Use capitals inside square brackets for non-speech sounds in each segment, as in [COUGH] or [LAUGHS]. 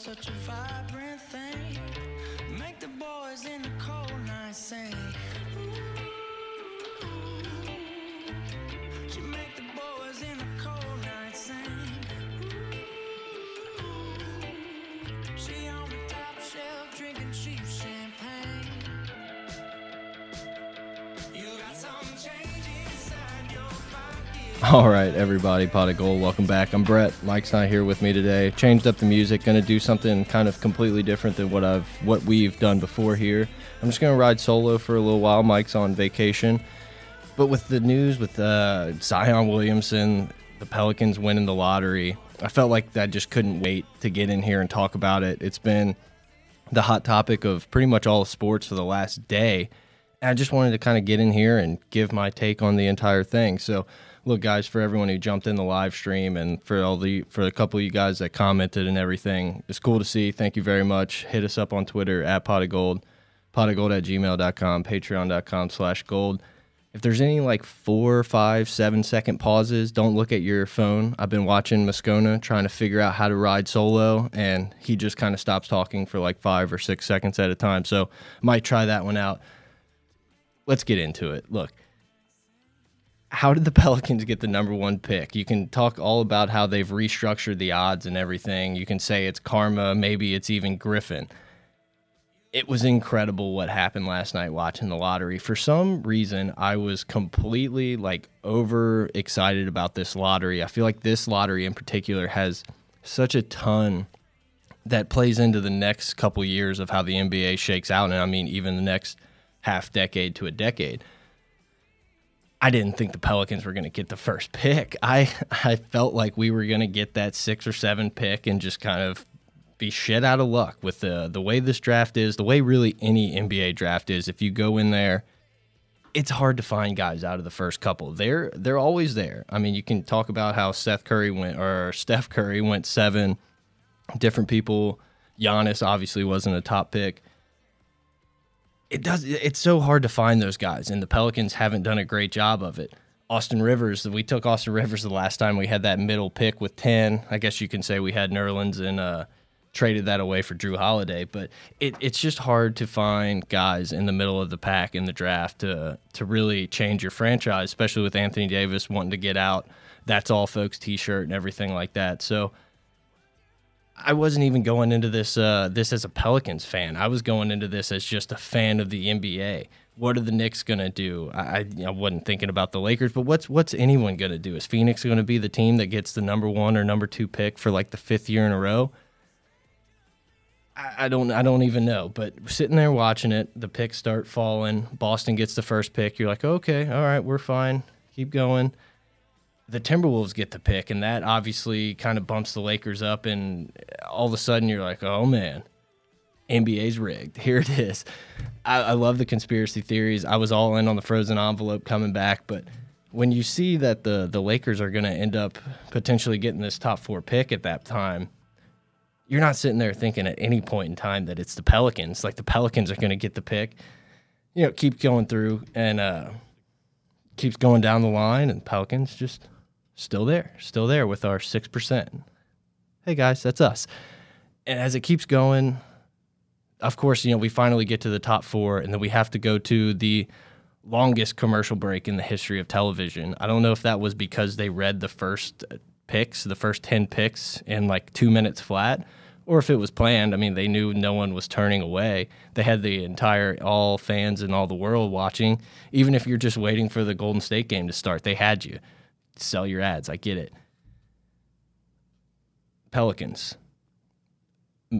such a vibrant [LAUGHS] All right, everybody, pot of gold. Welcome back. I'm Brett. Mike's not here with me today. Changed up the music. Going to do something kind of completely different than what I've what we've done before here. I'm just going to ride solo for a little while. Mike's on vacation, but with the news with uh, Zion Williamson, the Pelicans winning the lottery, I felt like I just couldn't wait to get in here and talk about it. It's been the hot topic of pretty much all sports for the last day. And I just wanted to kind of get in here and give my take on the entire thing. So, look, guys, for everyone who jumped in the live stream and for all the for a couple of you guys that commented and everything, it's cool to see. Thank you very much. Hit us up on Twitter at pot of gold, pot of gold at gmail.com, patreon.com slash gold. If there's any like four, five, seven second pauses, don't look at your phone. I've been watching Moscona trying to figure out how to ride solo, and he just kind of stops talking for like five or six seconds at a time. So, might try that one out let's get into it. Look, how did the [LAUGHS] Pelicans get the number one pick? You can talk all about how they've restructured the odds and everything. You can say it's karma, maybe it's even Griffin. It was incredible what happened last night watching the lottery. For some reason, I was completely like over excited about this lottery. I feel like this lottery in particular has such a ton that plays into the next couple years of how the NBA shakes out. And I mean, even the next half decade to a decade. I didn't think the Pelicans were going to get the first pick. I [LAUGHS] I felt like we were going to get that 6 or 7 pick and just kind of be shit out of luck with the the way this draft is, the way really any NBA draft is. If you go in there, it's hard to find guys out of the first couple. They're they're always there. I mean, you can talk about how Seth Curry went or Steph Curry went 7 different people. Giannis obviously wasn't a top pick it does it's so hard to find those guys and the pelicans haven't done a great job of it. Austin rivers we took austin rivers the last time we had that middle pick with 10 i guess you can say we had nerlens and uh, traded that away for Jrue Holiday but it, it's just hard to find guys in the middle of the pack in the draft to to really change your franchise especially with anthony davis wanting to get out. That's all folks t-shirt and everything like that. So I wasn't even going into this uh, this as a Pelicans fan. I was going into this as just a fan of the NBA. What are the Knicks gonna do? I, I wasn't thinking about the Lakers, but what's what's anyone gonna do? Is Phoenix gonna be the team that gets the number one or number two pick for like the fifth year in a row? I, I don't I don't even know. But sitting there watching it, the picks start falling. Boston gets the first pick. You're like, okay, all right, we're fine. Keep going the Timberwolves get the pick, and that obviously kind of bumps the Lakers up, and all of a sudden you're like, oh man, NBA's rigged. [LAUGHS] Here it is. I, I, love the conspiracy theories. I was all in on the frozen envelope coming back, but when you see that the the Lakers are going to end up potentially getting this top four pick at that time, you're not sitting there thinking at any point in time that it's the Pelicans. Like the Pelicans are going to get the pick. You know, keep going through and uh, keeps going down the line, and Pelicans just still there, still there with our 6%. Hey guys, that's us. And as it keeps going, of course, you know, we finally get to the top four, and then we have to go to the longest commercial break in the history of television. I don't know if that was because they read the first picks, the first 10 picks in like two minutes flat, or if it was planned. I mean, they knew no one was turning away. They had the entire, all fans in all the world watching. Even if you're just waiting for the Golden State game to start, they had you sell your ads. I get it. Pelicans.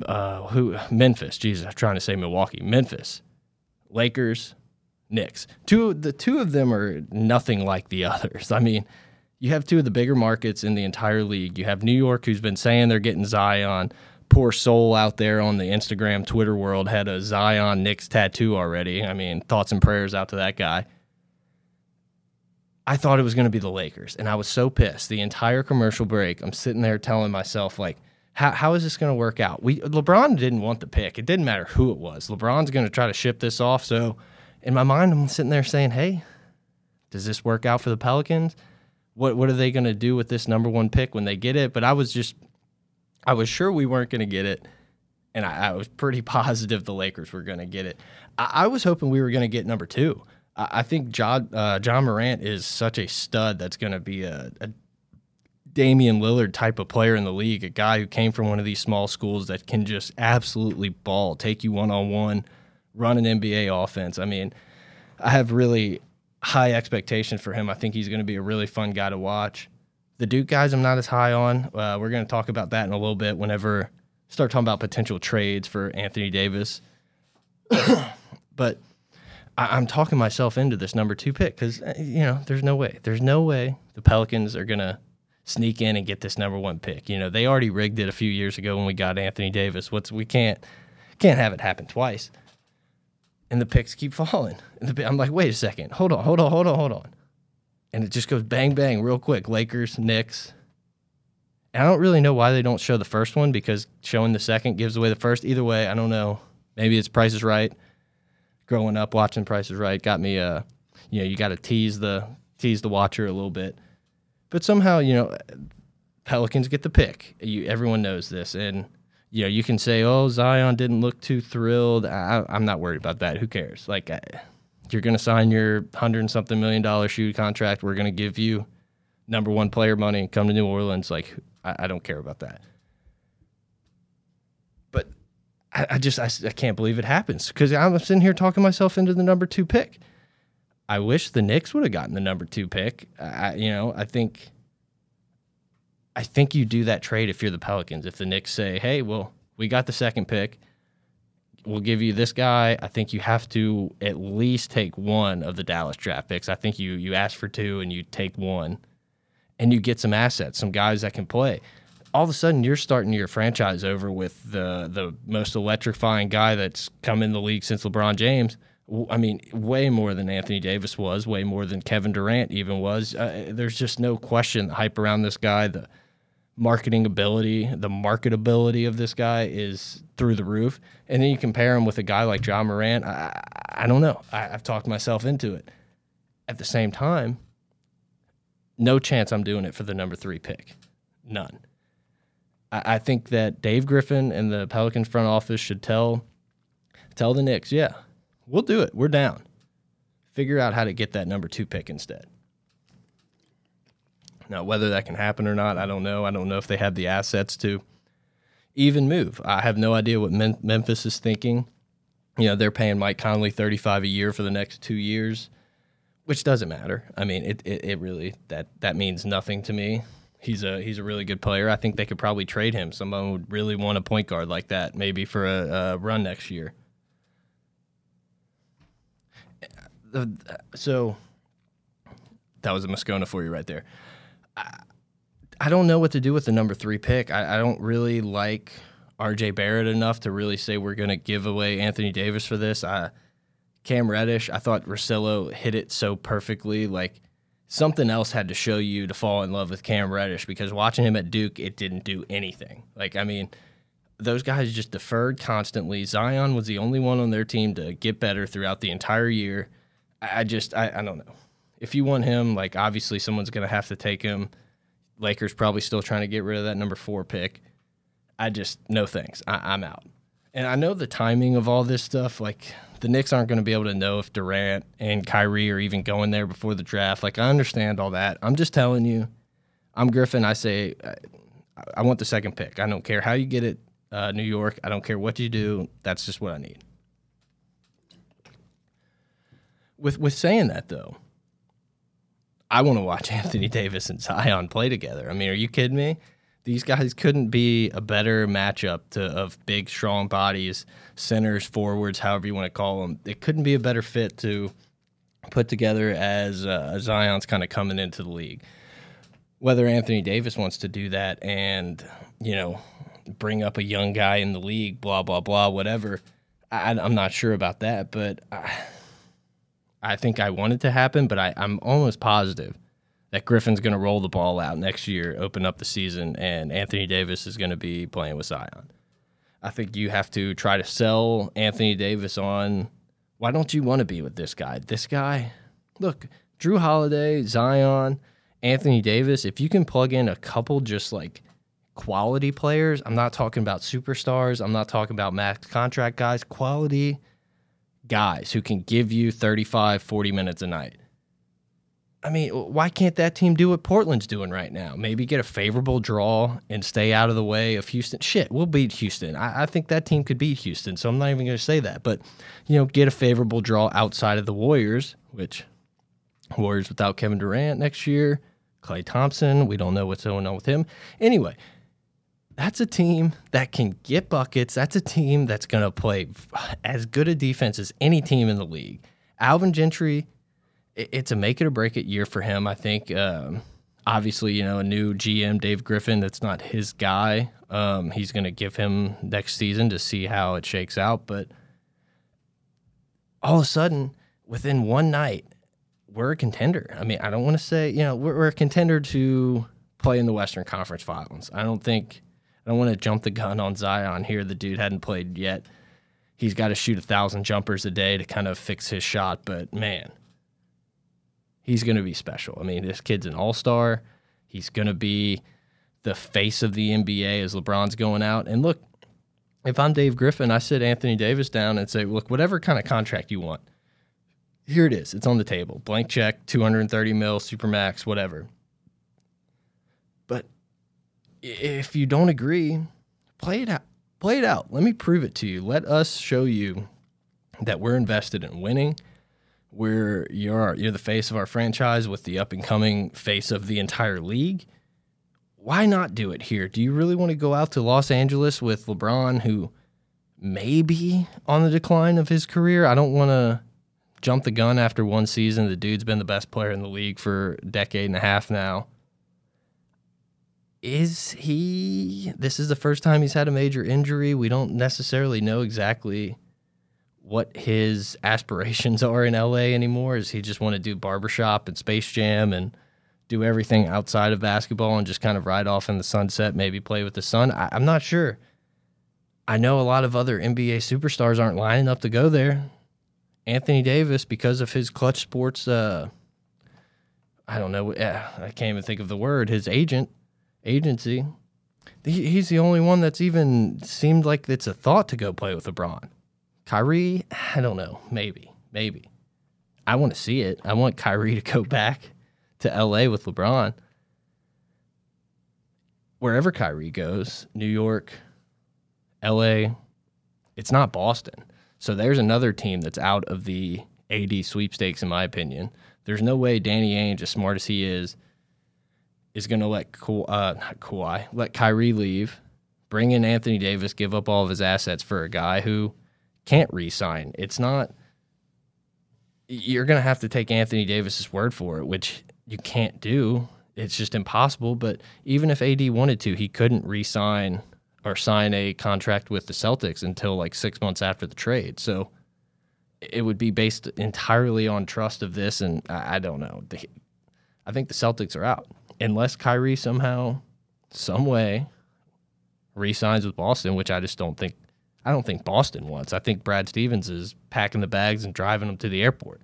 Uh, who? Memphis. Jesus, I'm trying to say Milwaukee. Memphis. Lakers. Knicks. Two. The two of them are nothing like the [LAUGHS] others. I mean, you have two of the bigger markets in the entire league. You have New York, who's been saying they're getting Zion. Poor soul out there on the Instagram, Twitter world had a Zion Knicks tattoo already. I mean, thoughts and prayers out to that guy. I thought it was going to be the Lakers, and I was so pissed. The entire commercial break, I'm sitting there telling myself like, how, how is this going to work out? We LeBron didn't want the pick. It didn't matter who it was. LeBron's going to try to ship this off. So, in my mind, I'm sitting there saying, "Hey, does this work out for the Pelicans? What what are they going to do with this number one pick when they get it?" But I was just I was sure we weren't going to get it, and I, I, was pretty [LAUGHS] positive the Lakers were going to get it. I, I, was hoping we were going to get number two. I, think John uh, Ja Morant is such a stud that's going to be a, a Damian Lillard type of player in the league, a guy who came from one of these small schools that can just absolutely ball, take you one on one, run an NBA offense. I mean, I have really high expectations for him. I think he's going to be a really fun guy to watch. The Duke guys, I'm not as high on. Uh, we're going to talk about that in a little bit whenever start talking about potential trades for Anthony Davis. [COUGHS] but I, am talking myself into this number two pick because uh, you know there's no way, there's no way the Pelicans are going to sneak in and get this number one pick. You know they already rigged it a few years ago when we got Anthony Davis. What's we can't can't have it happen twice and the picks keep falling. The, I'm like, wait a second, hold on, hold on, hold on, hold on, and it just goes bang bang real quick. Lakers, Knicks. And I don't really know why they don't show the first one because showing the second gives away the first. Either way, I don't know. Maybe it's Price is Right. Growing up watching Price is Right got me. Uh, you know, you got to tease the tease the watcher a little bit, but somehow you know, Pelicans get the pick. You everyone knows this, and you know, you can say, "Oh, Zion didn't look too thrilled." I, am not worried about that. Who cares? Like, I, you're going to sign your hundred and something million dollar shoe contract. We're going to give you number one player money and come to New Orleans. Like, I, I don't care about that. But I, I just I, I can't believe it happens because I'm sitting here talking myself into the number two pick. I wish the Knicks would have gotten the number two pick. I, you know, I think I think you do that trade if you're the Pelicans. If the Knicks say, "Hey, well, we got the second pick, we'll give you this guy," I think you have to at least take one of the Dallas draft picks. I think you you ask for two and you take one, and you get some assets, some guys that can play. All of a sudden, you're starting your franchise over with the the most electrifying guy that's come in the league since LeBron James. I mean, way more than Anthony Davis was, way more than Kevin Durant even was. Uh, there's just no question the hype around this guy, the marketing ability, the marketability of this guy is through the roof. And then you compare him with a guy like John Morant. I, I don't know. I, have talked myself into it. At the same time, no chance I'm doing it for the number three pick. None. I, I think that Dave Griffin and the Pelicans front office should tell tell the Knicks, yeah, we'll do it. We're down. Figure out how to get that number two pick instead. Now, whether that can happen or not, I don't know. I don't know if they have the assets to even move. I have no idea what Mem- Memphis is thinking. You know, they're paying Mike Conley 35 a year for the next two years, which doesn't matter. I mean, it, it, it really that that means nothing to me. He's a he's a really good player. I think they could probably trade him. Someone would really want a point guard like that, maybe for a, a run next year. Uh, so that was a Moscona for you right there. I, don't know what to do with the number three pick. I, I don't really like RJ Barrett enough to really say we're going to give away Anthony Davis for this. I, Cam Reddish, I thought Russillo hit it so perfectly. Like something else had to show you to fall in love with Cam Reddish because watching him at Duke, it didn't do anything. Like, I mean, those guys just deferred constantly. Zion was the only one on their team to get better throughout the entire year. I just, I, I don't know if you want him, like obviously someone's going to have to take him. Lakers probably still trying to get rid of that number four pick. I just no thanks. I, am out. And I know the timing of all this stuff. Like the Knicks aren't going to be able to know if Durant and Kyrie are even going there before the draft. Like I understand all that. I'm just telling you. I'm Griffin. I say I, I want the second pick. I don't care how you get it, uh, New York. I don't care what you do. That's just what I need. With with saying that though I want to watch [LAUGHS] Anthony Davis and Zion play together. I mean, are you kidding me? These guys couldn't be a better matchup to, of big, strong bodies, centers, forwards, however you want to call them. It couldn't be a better fit to put together as uh, Zion's kind of coming into the league. Whether Anthony Davis wants to do that and, you know, bring up a young guy in the league, blah, blah, blah, whatever, I, am not sure about that. But. I, I think I want it to happen, but I, I'm almost positive that Griffin's going to roll the ball out next year, open up the season, and Anthony Davis is going to be playing with Zion. I think you have to try to sell Anthony Davis on why don't you want to be with this guy? This guy, look, Jrue Holiday, Zion, Anthony Davis, if you can plug in a couple just like quality players. I'm not talking about superstars. I'm not talking about max contract guys. Quality guys who can give you 35, 40 minutes a night. I mean, why can't that team do what Portland's doing right now? Maybe get a favorable draw and stay out of the way of Houston. Shit, we'll beat Houston. I, I think that team could beat Houston, so I'm not even going to say that. But, you know, get a favorable draw outside of the Warriors, which Warriors without Kevin Durant next year. Klay Thompson, we don't know what's going on with him. Anyway, that's a team that can get buckets. That's a team that's going to play as good a defense as any team in the league. Alvin Gentry it's a make it or break it year for him. I think. Um, obviously, you know, a new GM, Dave Griffin, that's not his guy. Um, he's going to give him next season to see how it shakes out. But all of a sudden, within one night, we're a contender. I mean, I don't want to say, you know, we're, we're a contender to play in the Western Conference Finals. I don't think, I don't want to jump the gun on Zion here. The dude hadn't played yet. He's got to shoot a thousand jumpers a day to kind of fix his shot. But man, he's going to be special. I mean, this kid's an all star. He's going to be the face of the NBA as LeBron's going out. And look, if I'm Dave Griffin, I sit Anthony Davis down and say, look, whatever kind of contract you want, here it is. It's on the table. Blank check, 230 mil, supermax, whatever. But if you don't agree, play it out. Play it out. Let me prove it to you. Let us show you that we're invested in winning where you're you're the face of our franchise with the up and coming face of the entire league. Why not do it here? Do you really want to go out to Los Angeles with LeBron, who may be on the decline of his career? I don't want to jump the gun after one season. The dude's been the best player in the league for a decade and a half now. Is he? This is the first time he's had a major injury. We don't necessarily know exactly what his aspirations [LAUGHS] are in LA anymore. Is he just want to do barbershop and Space Jam and do everything outside of basketball and just kind of ride off in the sunset, maybe play with the sun? I, I'm not sure. I know a lot of other NBA superstars aren't lining up to go there. Anthony Davis, because of his Klutch Sports, uh, I don't know, I can't even think of the word, his agent, agency, he's the only one that's even seemed like it's a thought to go play with LeBron. Kyrie, I don't know. Maybe, maybe. I want to see it. I want Kyrie to go [LAUGHS] back to LA with LeBron. Wherever Kyrie goes, New York, LA, it's not Boston. So there's another team that's out of the AD sweepstakes, in my opinion. There's no way Danny Ainge, as smart as he is, is going to let Ka- uh, not Kawhi, let Kyrie leave, bring in Anthony Davis, give up all of his assets for a guy who can't re-sign. It's not. You're going to have to take Anthony Davis's word for it, which you can't do. It's just impossible. But even if AD wanted to, he couldn't re-sign or sign a contract with the Celtics until like six months after the trade. So it would be based entirely on trust of this, and I, I don't know. The, I think the Celtics are out unless Kyrie somehow, some way, re-signs with Boston, which I just don't think I don't think Boston wants. I think Brad Stevens is packing the bags and driving them to the airport.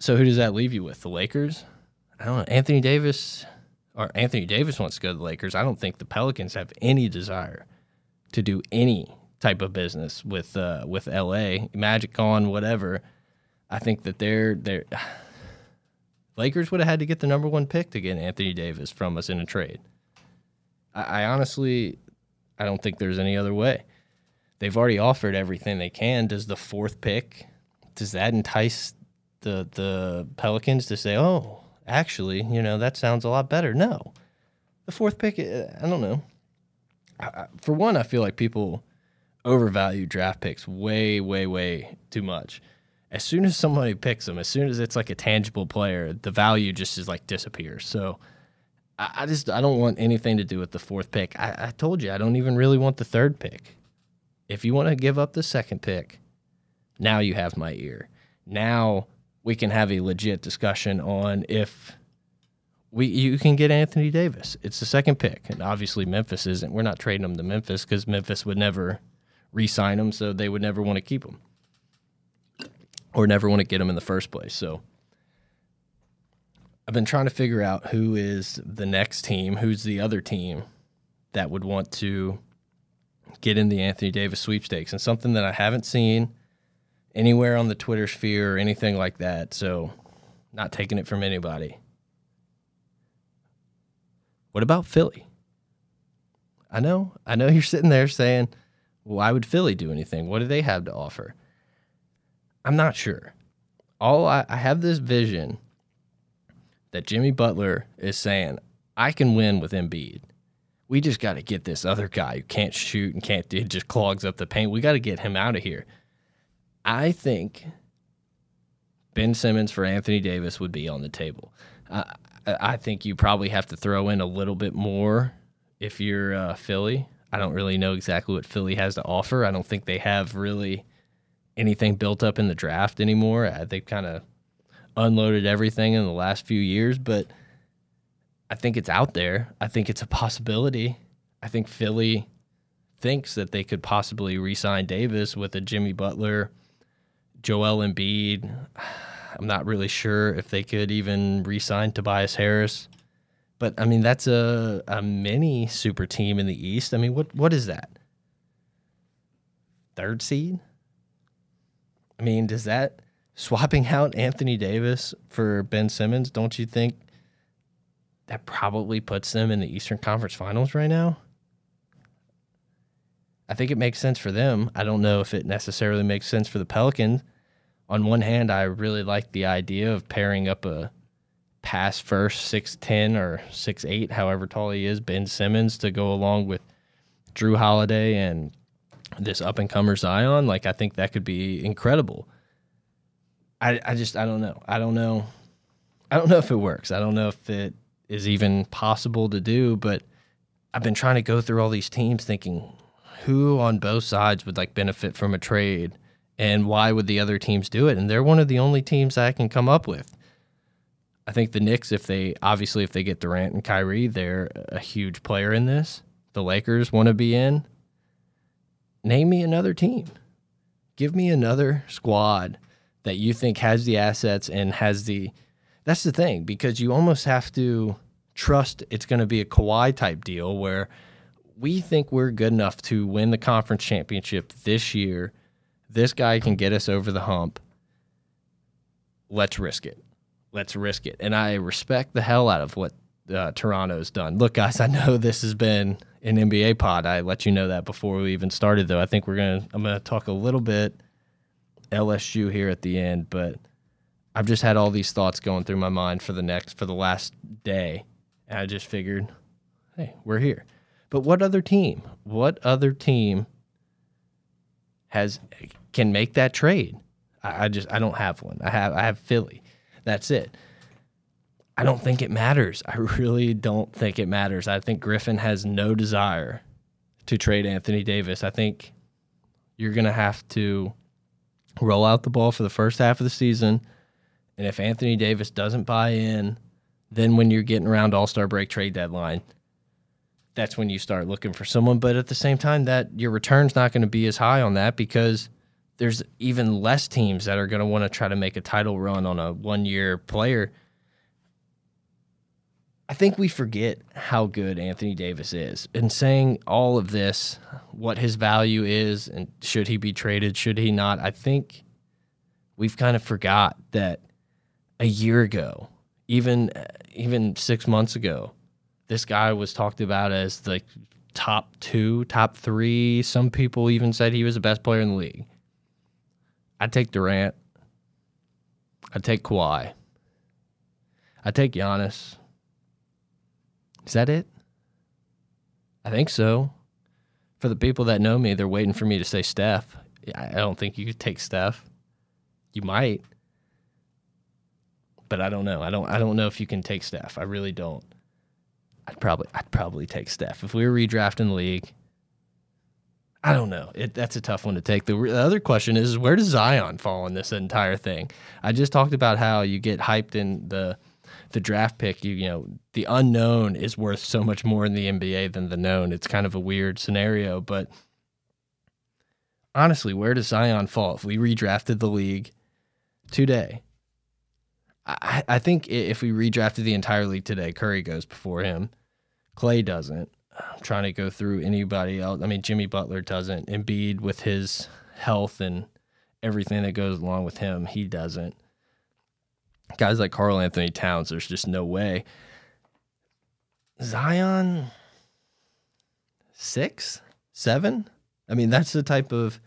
So who does that leave you with? The Lakers? I don't know. Anthony Davis or Anthony Davis wants to go to the Lakers. I don't think the Pelicans have any desire to do any type of business with uh, with LA, Magic on whatever. I think that they're they're [SIGHS] Lakers would have had to get the number one pick to get Anthony Davis from us in a trade. I, I honestly I don't think there's any other way. They've already offered everything they can. Does the fourth pick does that entice the the Pelicans to say, "Oh, actually, you know, that sounds a lot better"? No. The fourth pick, uh, I don't know. For one, I feel like people overvalue draft picks way, way, way too much. As soon as somebody picks them, as soon as it's like a tangible player, the value just is like disappears. So I, just I don't want anything to do with the fourth pick. I, I told you I don't even really want the third pick. If you want to give up the second pick, now you have my ear. Now we can have a legit discussion on if we you can get Anthony Davis. It's the second pick, and obviously Memphis isn't. We're not trading him to Memphis because Memphis would never re-sign him, so they would never want to keep him or never want to get him in the first place. So I've been trying to figure out who is the next team, who's the other team that would want to get in the Anthony Davis sweepstakes, and something that I haven't seen anywhere on the Twitter sphere or anything like that. So, not taking it from anybody. What about Philly? I know, I know you're sitting there saying, why would Philly do anything? What do they have to offer? I'm not sure. All I, I have this vision that Jimmy Butler is saying, I can win with Embiid. We just got to get this other guy who can't shoot and can't do just clogs up the paint. We got to get him out of here. I think Ben Simmons for Anthony Davis would be on the table. Uh, I think you probably have to throw in a little bit more if you're uh, Philly. I don't really know exactly what Philly has to offer. I don't think they have really anything built up in the draft anymore. Uh, they've kind of unloaded everything in the last few years, but I think it's out there. I think it's a possibility. I think Philly thinks that they could possibly re-sign Davis with a Jimmy Butler, Joel Embiid. [SIGHS] I'm not really sure if they could even re-sign Tobias Harris. But I mean, that's a a mini super team in the East. I mean, what what is that? Third seed? I mean, does that swapping out Anthony Davis for Ben Simmons, don't you think that probably puts them in the Eastern Conference Finals right now? I think it makes sense for them. I don't know if it necessarily makes sense for the Pelicans. On one hand, I really like the idea of pairing up a pass first 6'10 or 6'8, however tall he is, Ben Simmons to go along with Jrue Holiday and this up and comer Zion. Like, I think that could be incredible. I, I just I don't know. I don't know. I don't know if it works. I don't know if it is even possible to do, but I've been trying to go through all these teams thinking who on both sides would like benefit from a trade and why would the other teams do it? And they're one of the only teams I can come up with. I think the Knicks, if they obviously if they get Durant and Kyrie, they're a huge player in this. The Lakers want to be in. Name me another team. Give me another squad that you think has the assets and has the that's the thing because you almost have to trust it's going to be a Kawhi type deal where we think we're good enough to win the conference championship this year. This guy can get us over the hump. Let's risk it. Let's risk it. And I respect the hell out of what uh, Toronto's done. Look, guys, I know this has been an NBA pod. I let you know that before we even started, though. I think we're gonna. I'm gonna talk a little bit LSU here at the end, but I've just had all these thoughts going through my mind for the next for the last day, and I just figured, hey, we're here. But what other team? What other team has can make that trade? I, I just I don't have one. I have I have Philly. That's it. I don't think it matters. I [LAUGHS] really don't think it matters. I think Griffin has no desire to trade Anthony Davis. I think you're going to have to roll out the ball for the first half of the season. And if Anthony Davis doesn't buy in, then when you're getting around All Star break trade deadline, that's when you start looking for someone. But at the same time, that your return's not going to be as high on that because there's even less teams that are going to want to try to make a title run on a one year player. I think we forget how good Anthony Davis is. And saying all of this, what his value is, and should he be traded, should he not, I think we've kind of forgot that a year ago, even uh, even six months ago, this guy was talked about as the top two, top three. Some people even said he was the best player in the league. I'd take Durant. I'd take Kawhi. I'd take Giannis. Is that it? I think so. For the people that know me, they're waiting for me to say Steph. I don't think you could take Steph. You might. But I don't know. I don't I don't know if you can take Steph. I really don't. I'd probably I'd probably take Steph. If we were redrafting the league, I don't know. It, that's a tough one to take. The, the, other question is, where does Zion fall in this entire thing? I just talked about how you get hyped in the the draft pick, you you know, the unknown is worth so much more in the NBA than the known. It's kind of a weird scenario, but honestly, where does Zion fall if we redrafted the league today? I, I think if we redrafted the entire league today, Curry goes before him. Klay doesn't. I'm trying to go through anybody else. I mean, Jimmy Butler doesn't. Embiid with his health and everything that goes along with him, he doesn't. Guys like Karl-Anthony Towns, there's just no way. Zion, six, seven. I mean, that's the type of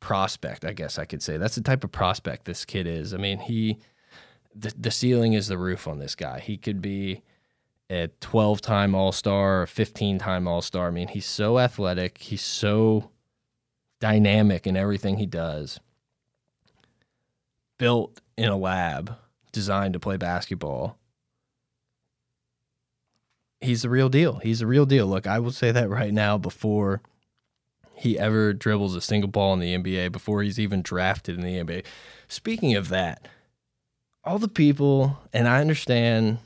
prospect, I guess I could say. That's the type of prospect this kid is. I mean, he the, the ceiling is the roof on this guy. He could be a 12 time All Star, a 15 time All Star. I mean, he's so athletic, he's so dynamic in everything he does. Built in a lab, designed to play basketball. He's the real deal. He's the real deal. Look, I will say that right now before he ever dribbles a single ball in the NBA, before he's even drafted in the NBA. Speaking of that, all the people, and I understand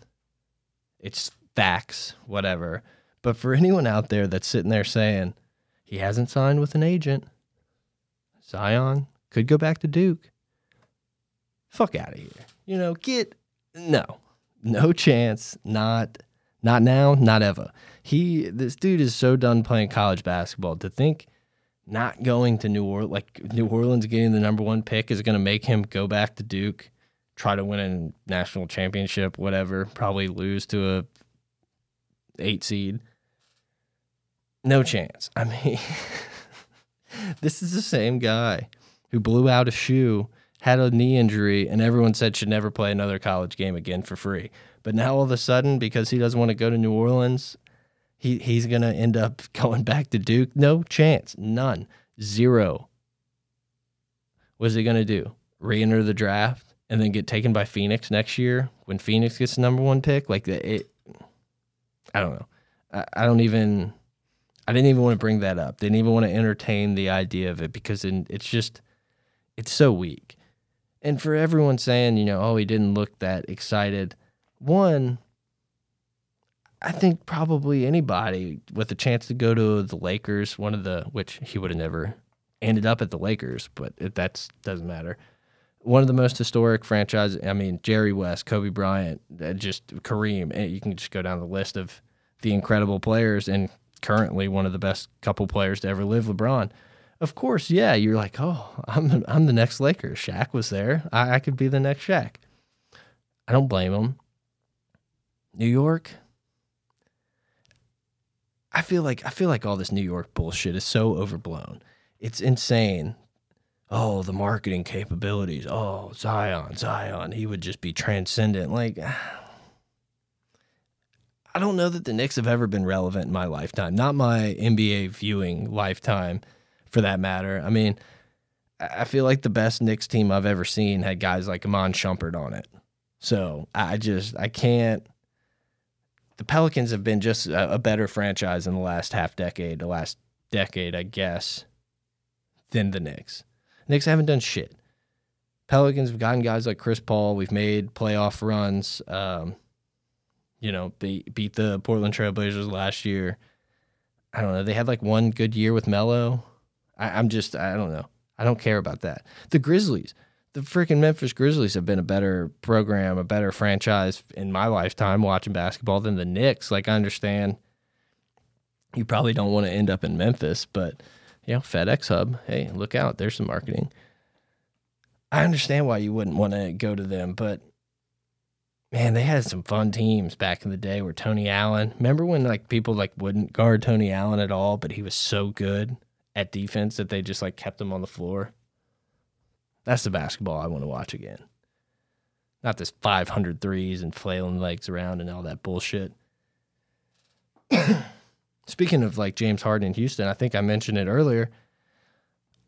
it's facts, whatever. But for anyone out there that's sitting there saying he hasn't signed with an agent, Zion could go back to Duke. Fuck out of here. You know, get no, no chance. Not, not now. Not ever. He, this dude is so done playing college basketball. To think not going to New Orleans, like New Orleans getting the number one pick, is going to make him go back to Duke try to win a national championship, whatever, probably lose to a eight seed. No chance. I mean, [LAUGHS] this is the same guy who blew out a shoe, had a knee injury, and everyone said should never play another college game again for free. But now all of a sudden, because he doesn't want to go to New Orleans, he he's gonna end up [LAUGHS] going back to Duke. No chance. None. Zero. What's he gonna do? Re-enter the draft? and then get taken by Phoenix next year when Phoenix gets the number one pick, like it, I don't know. I, I don't even. I didn't even want to bring that up. Didn't even want to entertain the idea of it because it's just, it's so weak. And for everyone saying, you know, oh, he didn't look that excited. One, I think probably anybody with a chance to go to the Lakers, one of the which he would have never ended up at the Lakers, but that doesn't matter one of the most historic franchises. I mean, Jerry West, Kobe Bryant, uh, just Kareem. Eh, you can just go down the list of the incredible players, and currently one of the best couple players to ever live, LeBron. Of course, yeah, you're like, oh, I'm I'm the next Lakers. Shaq was there. I, I could be the next Shaq. I don't blame him. New York. I feel like I feel like all this New York bullshit is so overblown. It's insane oh, the marketing capabilities. Oh, Zion, Zion. He would just be transcendent. Like, I don't know that the Knicks have ever been relevant in my lifetime, not my NBA viewing lifetime for that matter. I mean, I feel like the best Knicks team I've ever seen had guys like Iman Shumpert on it. So I just, I can't. The Pelicans have been just a, a better franchise in the last half decade, the last decade, I guess, than the Knicks. Knicks haven't done shit. Pelicans have gotten guys like Chris Paul. We've made playoff runs. Um, you know, beat beat the Portland Trailblazers last year. I don't know. They had like one good year with Melo. I, am just I don't know. I don't care about that. The Grizzlies, the freaking Memphis Grizzlies have been a better program, a better franchise in my lifetime watching basketball than the Knicks. Like I understand you probably don't want to end up in Memphis, but you know, FedEx Hub. Hey, look out, there's some marketing. I understand why you wouldn't want to go to them, but man, they had some fun teams back in the day where Tony Allen. Remember when like people like wouldn't guard Tony Allen at all, but he was so good at defense that they just like kept them on the floor. That's the basketball I want to watch again. Not this 500 threes and flailing legs around and all that bullshit. [COUGHS] Speaking of like James Harden in Houston, I think I mentioned it earlier.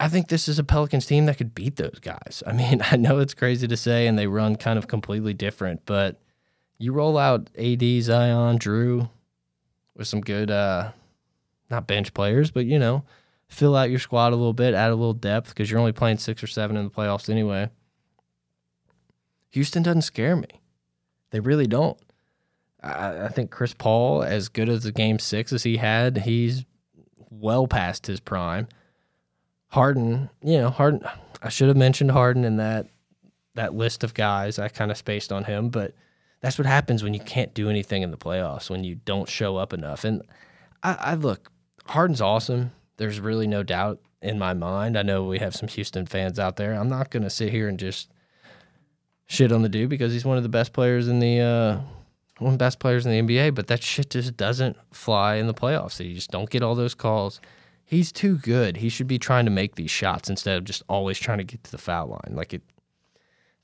I think this is a Pelicans team that could beat those guys. I mean, [LAUGHS] I know it's crazy to say and they run kind of completely different, but you roll out AD, Zion, Jrue with some good uh not bench players, but you know, fill out your squad a little bit, add a little depth because you're only playing 6 or 7 in the playoffs anyway. Houston doesn't scare me. They really don't. I, I think Chris Paul, as good as the game six as he had, he's well past his prime. Harden, you know, Harden. I should have mentioned Harden in that that list of guys. I kind of spaced on him, but that's what happens when you can't do anything in the playoffs when you don't show up enough. And I, I look, Harden's awesome. There's really no doubt in my mind. I know we have some Houston fans out there. I'm not going to sit here and just shit on the dude because he's one of the best players in the uh, one of the best players in the NBA. But that shit just doesn't fly in the playoffs. So you just don't get all those calls. He's too good. He should be trying to make these shots instead of just always trying to get to the foul line. Like it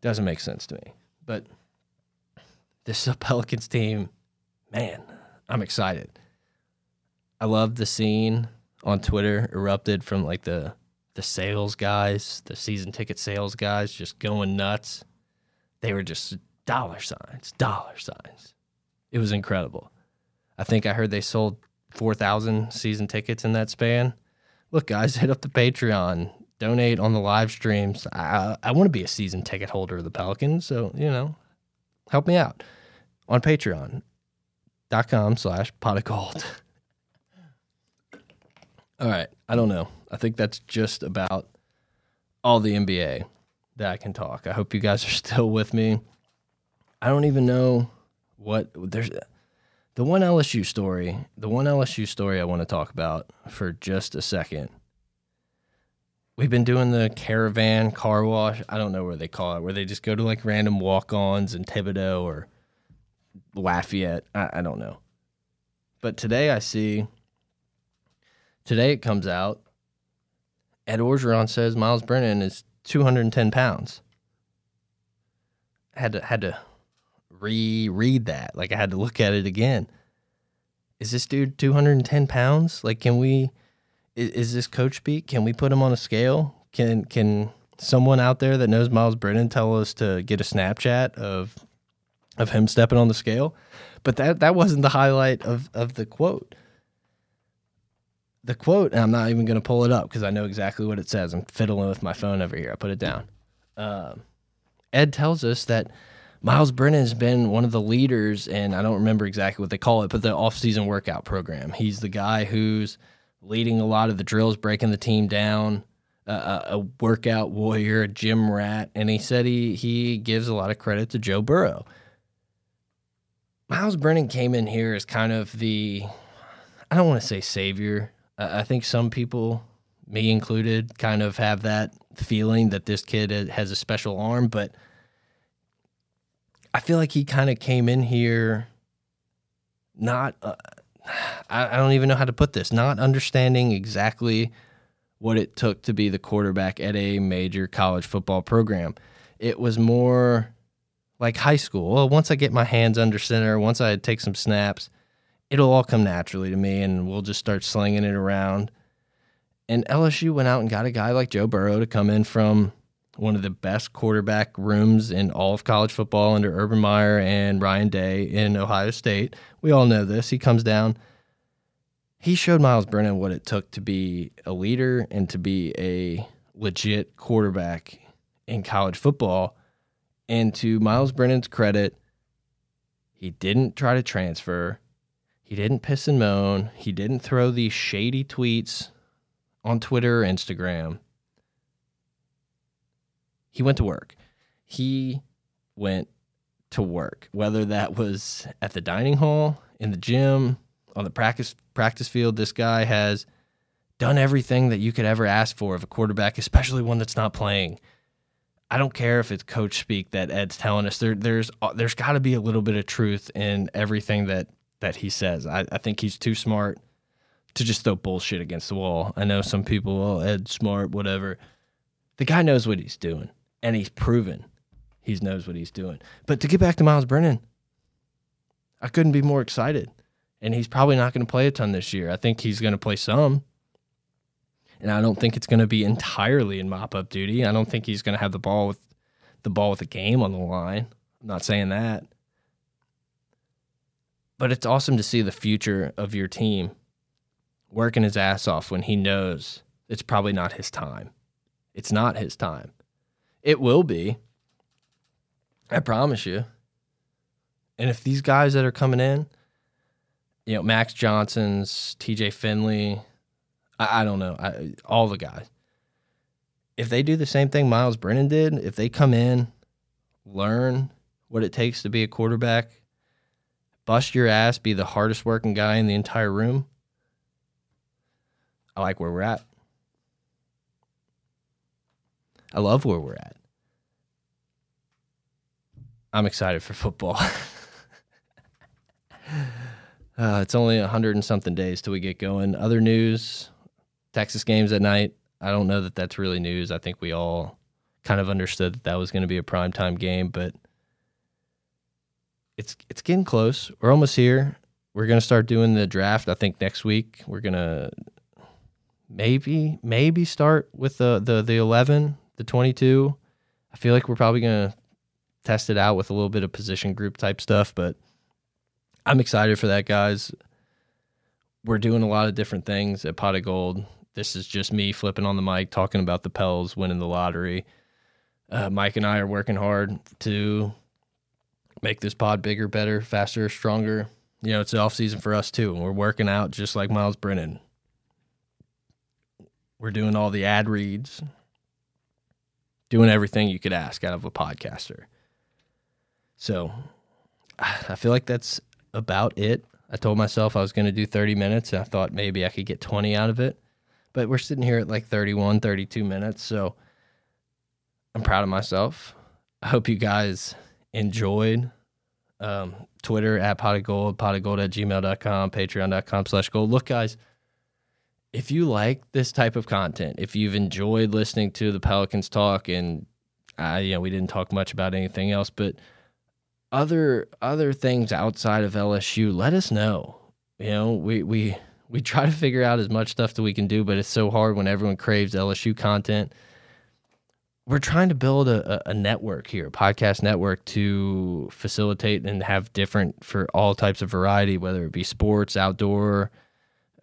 doesn't make sense to me. But this [LAUGHS] Pelicans team. Man, I'm excited. I love the scene on Twitter erupted from like the the sales guys, the season ticket sales guys just going nuts. They were just dollar signs, dollar signs. It was incredible. I think I heard they sold 4,000 season tickets in that span. Look, guys, [LAUGHS] hit up the Patreon, donate on the live streams. I, I want to be a season ticket holder of the Pelicans, so, you know, help me out on patreon.com slash pot of gold. [LAUGHS] All right. I don't know. I think that's just about all the NBA that I can talk. I hope you guys are [LAUGHS] still with me. I don't even know what there's the one LSU story. The one LSU story I want to talk about for just a second. We've been doing the caravan car wash. I don't know where they call it, where they just go to like random walk ons in Thibodaux or Lafayette. I, I don't know. But today I see Today it comes out. Ed Orgeron says Myles Brennan is 210 pounds. I had to had to reread that. Like I had to look at it again. Is this dude 210 pounds? Like, can we? Is, is this coach speak? Can we put him on a scale? Can can someone out there that knows Myles Brennan tell us to get a Snapchat of of him stepping on the scale? But that that wasn't the highlight of of the quote the quote, and I'm not even going to pull it up because I know exactly what it says. I'm fiddling with my phone over here. I put it down. Uh, Ed tells us that Myles Brennan has been one of the leaders, and I don't remember exactly what they call it, but the off-season workout program. He's the guy who's leading a lot of the drills, breaking the team down, uh, a workout warrior, a gym rat, and he said he he gives a lot of credit to Joe Burrow. Myles Brennan came in here as kind of the I don't want to say savior I think some people, me included, kind of have that feeling that this kid has a special arm, but I feel like he kind of came in here not, uh, I, I don't even know how to put this, not understanding exactly what it took to be the quarterback at a major college football program. It was more like high school. Well, once I get my hands under center, once I take some snaps, it'll all come naturally to me and we'll just start slinging it around. And LSU went out and got a guy like Joe Burrow to come in from one of the best quarterback rooms in all of college football under Urban Meyer and Ryan Day in Ohio State. We all know this. He comes down. He showed Myles Brennan what it took to be a leader and to be a legit quarterback in college football. And to Myles Brennan's credit, he didn't try to transfer. He didn't piss and moan. He didn't throw these shady tweets on Twitter or Instagram. He went to work. He went to work, whether that was at the dining hall, in the gym, on the practice practice field. This guy has done everything that you could ever ask for of a quarterback, especially one that's not playing. I don't care if it's coach speak that Ed's telling us. There, there's there's got to be a little bit of truth in everything that that he says. I, I think he's too smart to just throw bullshit against the wall. I know some people, oh, Ed smart, whatever. The guy knows what he's doing, and he's proven he knows what he's doing. But to get back to Myles Brennan, I couldn't be more excited. And he's probably not going to play a ton this year. I think he's going to play some. And I don't think it's going to be entirely in mop up duty. I don't think he's going to have the ball with the ball with the game on the line. I'm not saying that but it's awesome to see the future of your team working his ass off when he knows it's probably not his time. It's not his time. It will be. I promise you. And if these guys that are coming in, you know, Max Johnson's, TJ Finley, I, I don't know, I, all the guys, if they do the same thing Myles Brennan did, if they come in learn what it takes to be a quarterback, bust your ass, be the hardest working guy in the entire room. I like where we're at. I love where we're at. I'm excited for football. [LAUGHS] uh, it's only a hundred and something days till we get going. Other news: Texas games at night. I don't know that that's really news. I think we all kind of understood that that was going to be a primetime game, but it's it's getting close. We're almost here. We're going to start doing the draft. I think next week we're going to maybe maybe start with the the the 11, the 22. I feel like we're probably going to test it out with a little bit of position group type stuff, but I'm excited for that, guys. We're doing a lot of different things at Pot of Gold. This is just me flipping on the mic, talking about the Pels winning the lottery. Uh, Mike and I are working hard to make this pod bigger, better, faster, stronger. You know, it's the off season for us too, we're working out just like Myles Brennan. We're doing all the ad reads, doing everything you could ask out of a podcaster. So [SIGHS] I feel like that's about it. I told myself I was going to do 30 minutes, and I thought maybe I could get 20 out of it. But we're sitting here at like 31, 32 minutes. So I'm proud of myself. I hope you guys enjoyed. Um, Twitter at pot of gold, pot of gold at gmail.com, patreon.com slash gold. Look, guys, if you like this type of content, if you've enjoyed listening to the Pelicans talk, and uh, you know, we didn't talk much about anything else, but other other things outside of LSU, let us know. You know, we we we try to figure out as much stuff that we can do, but it's so hard when everyone craves LSU content. We're trying to build a, a network here, a podcast network to facilitate and have different for all types of variety, whether it be sports, outdoor,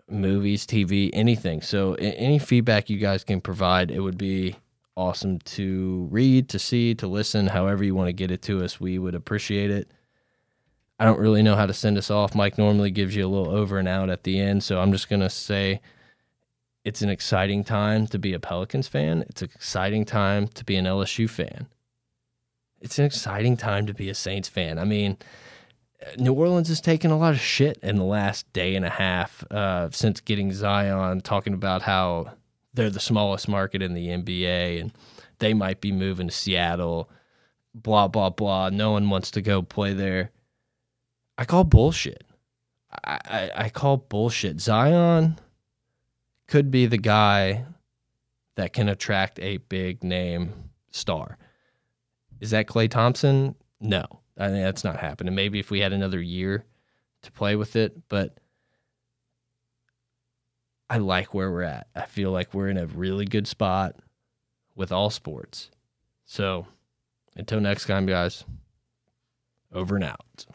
movies, TV, anything. So any feedback you guys can provide, it would be awesome to read, to see, to listen, however you want to get it to us. We would appreciate it. I don't really know how to send us off. Mike normally gives you a little over and out at the end, so I'm just going to say it's an exciting time to be a Pelicans fan. It's an exciting time to be an LSU fan. It's an exciting time to be a Saints fan. I mean, New Orleans has taken a lot of shit in the last day and a half uh, since getting Zion, talking about how they're the smallest market in the NBA and they might be moving to Seattle, blah, blah, blah. No one wants to go play there. I call bullshit. I, I, I call bullshit. Zion could be the guy that can attract a big name star. Is that Klay Thompson? No. I mean, that's not happening. Maybe if we had another year to play with it, but I like where we're at. I feel like we're in a really good spot with all sports. So until next time, guys, over and out.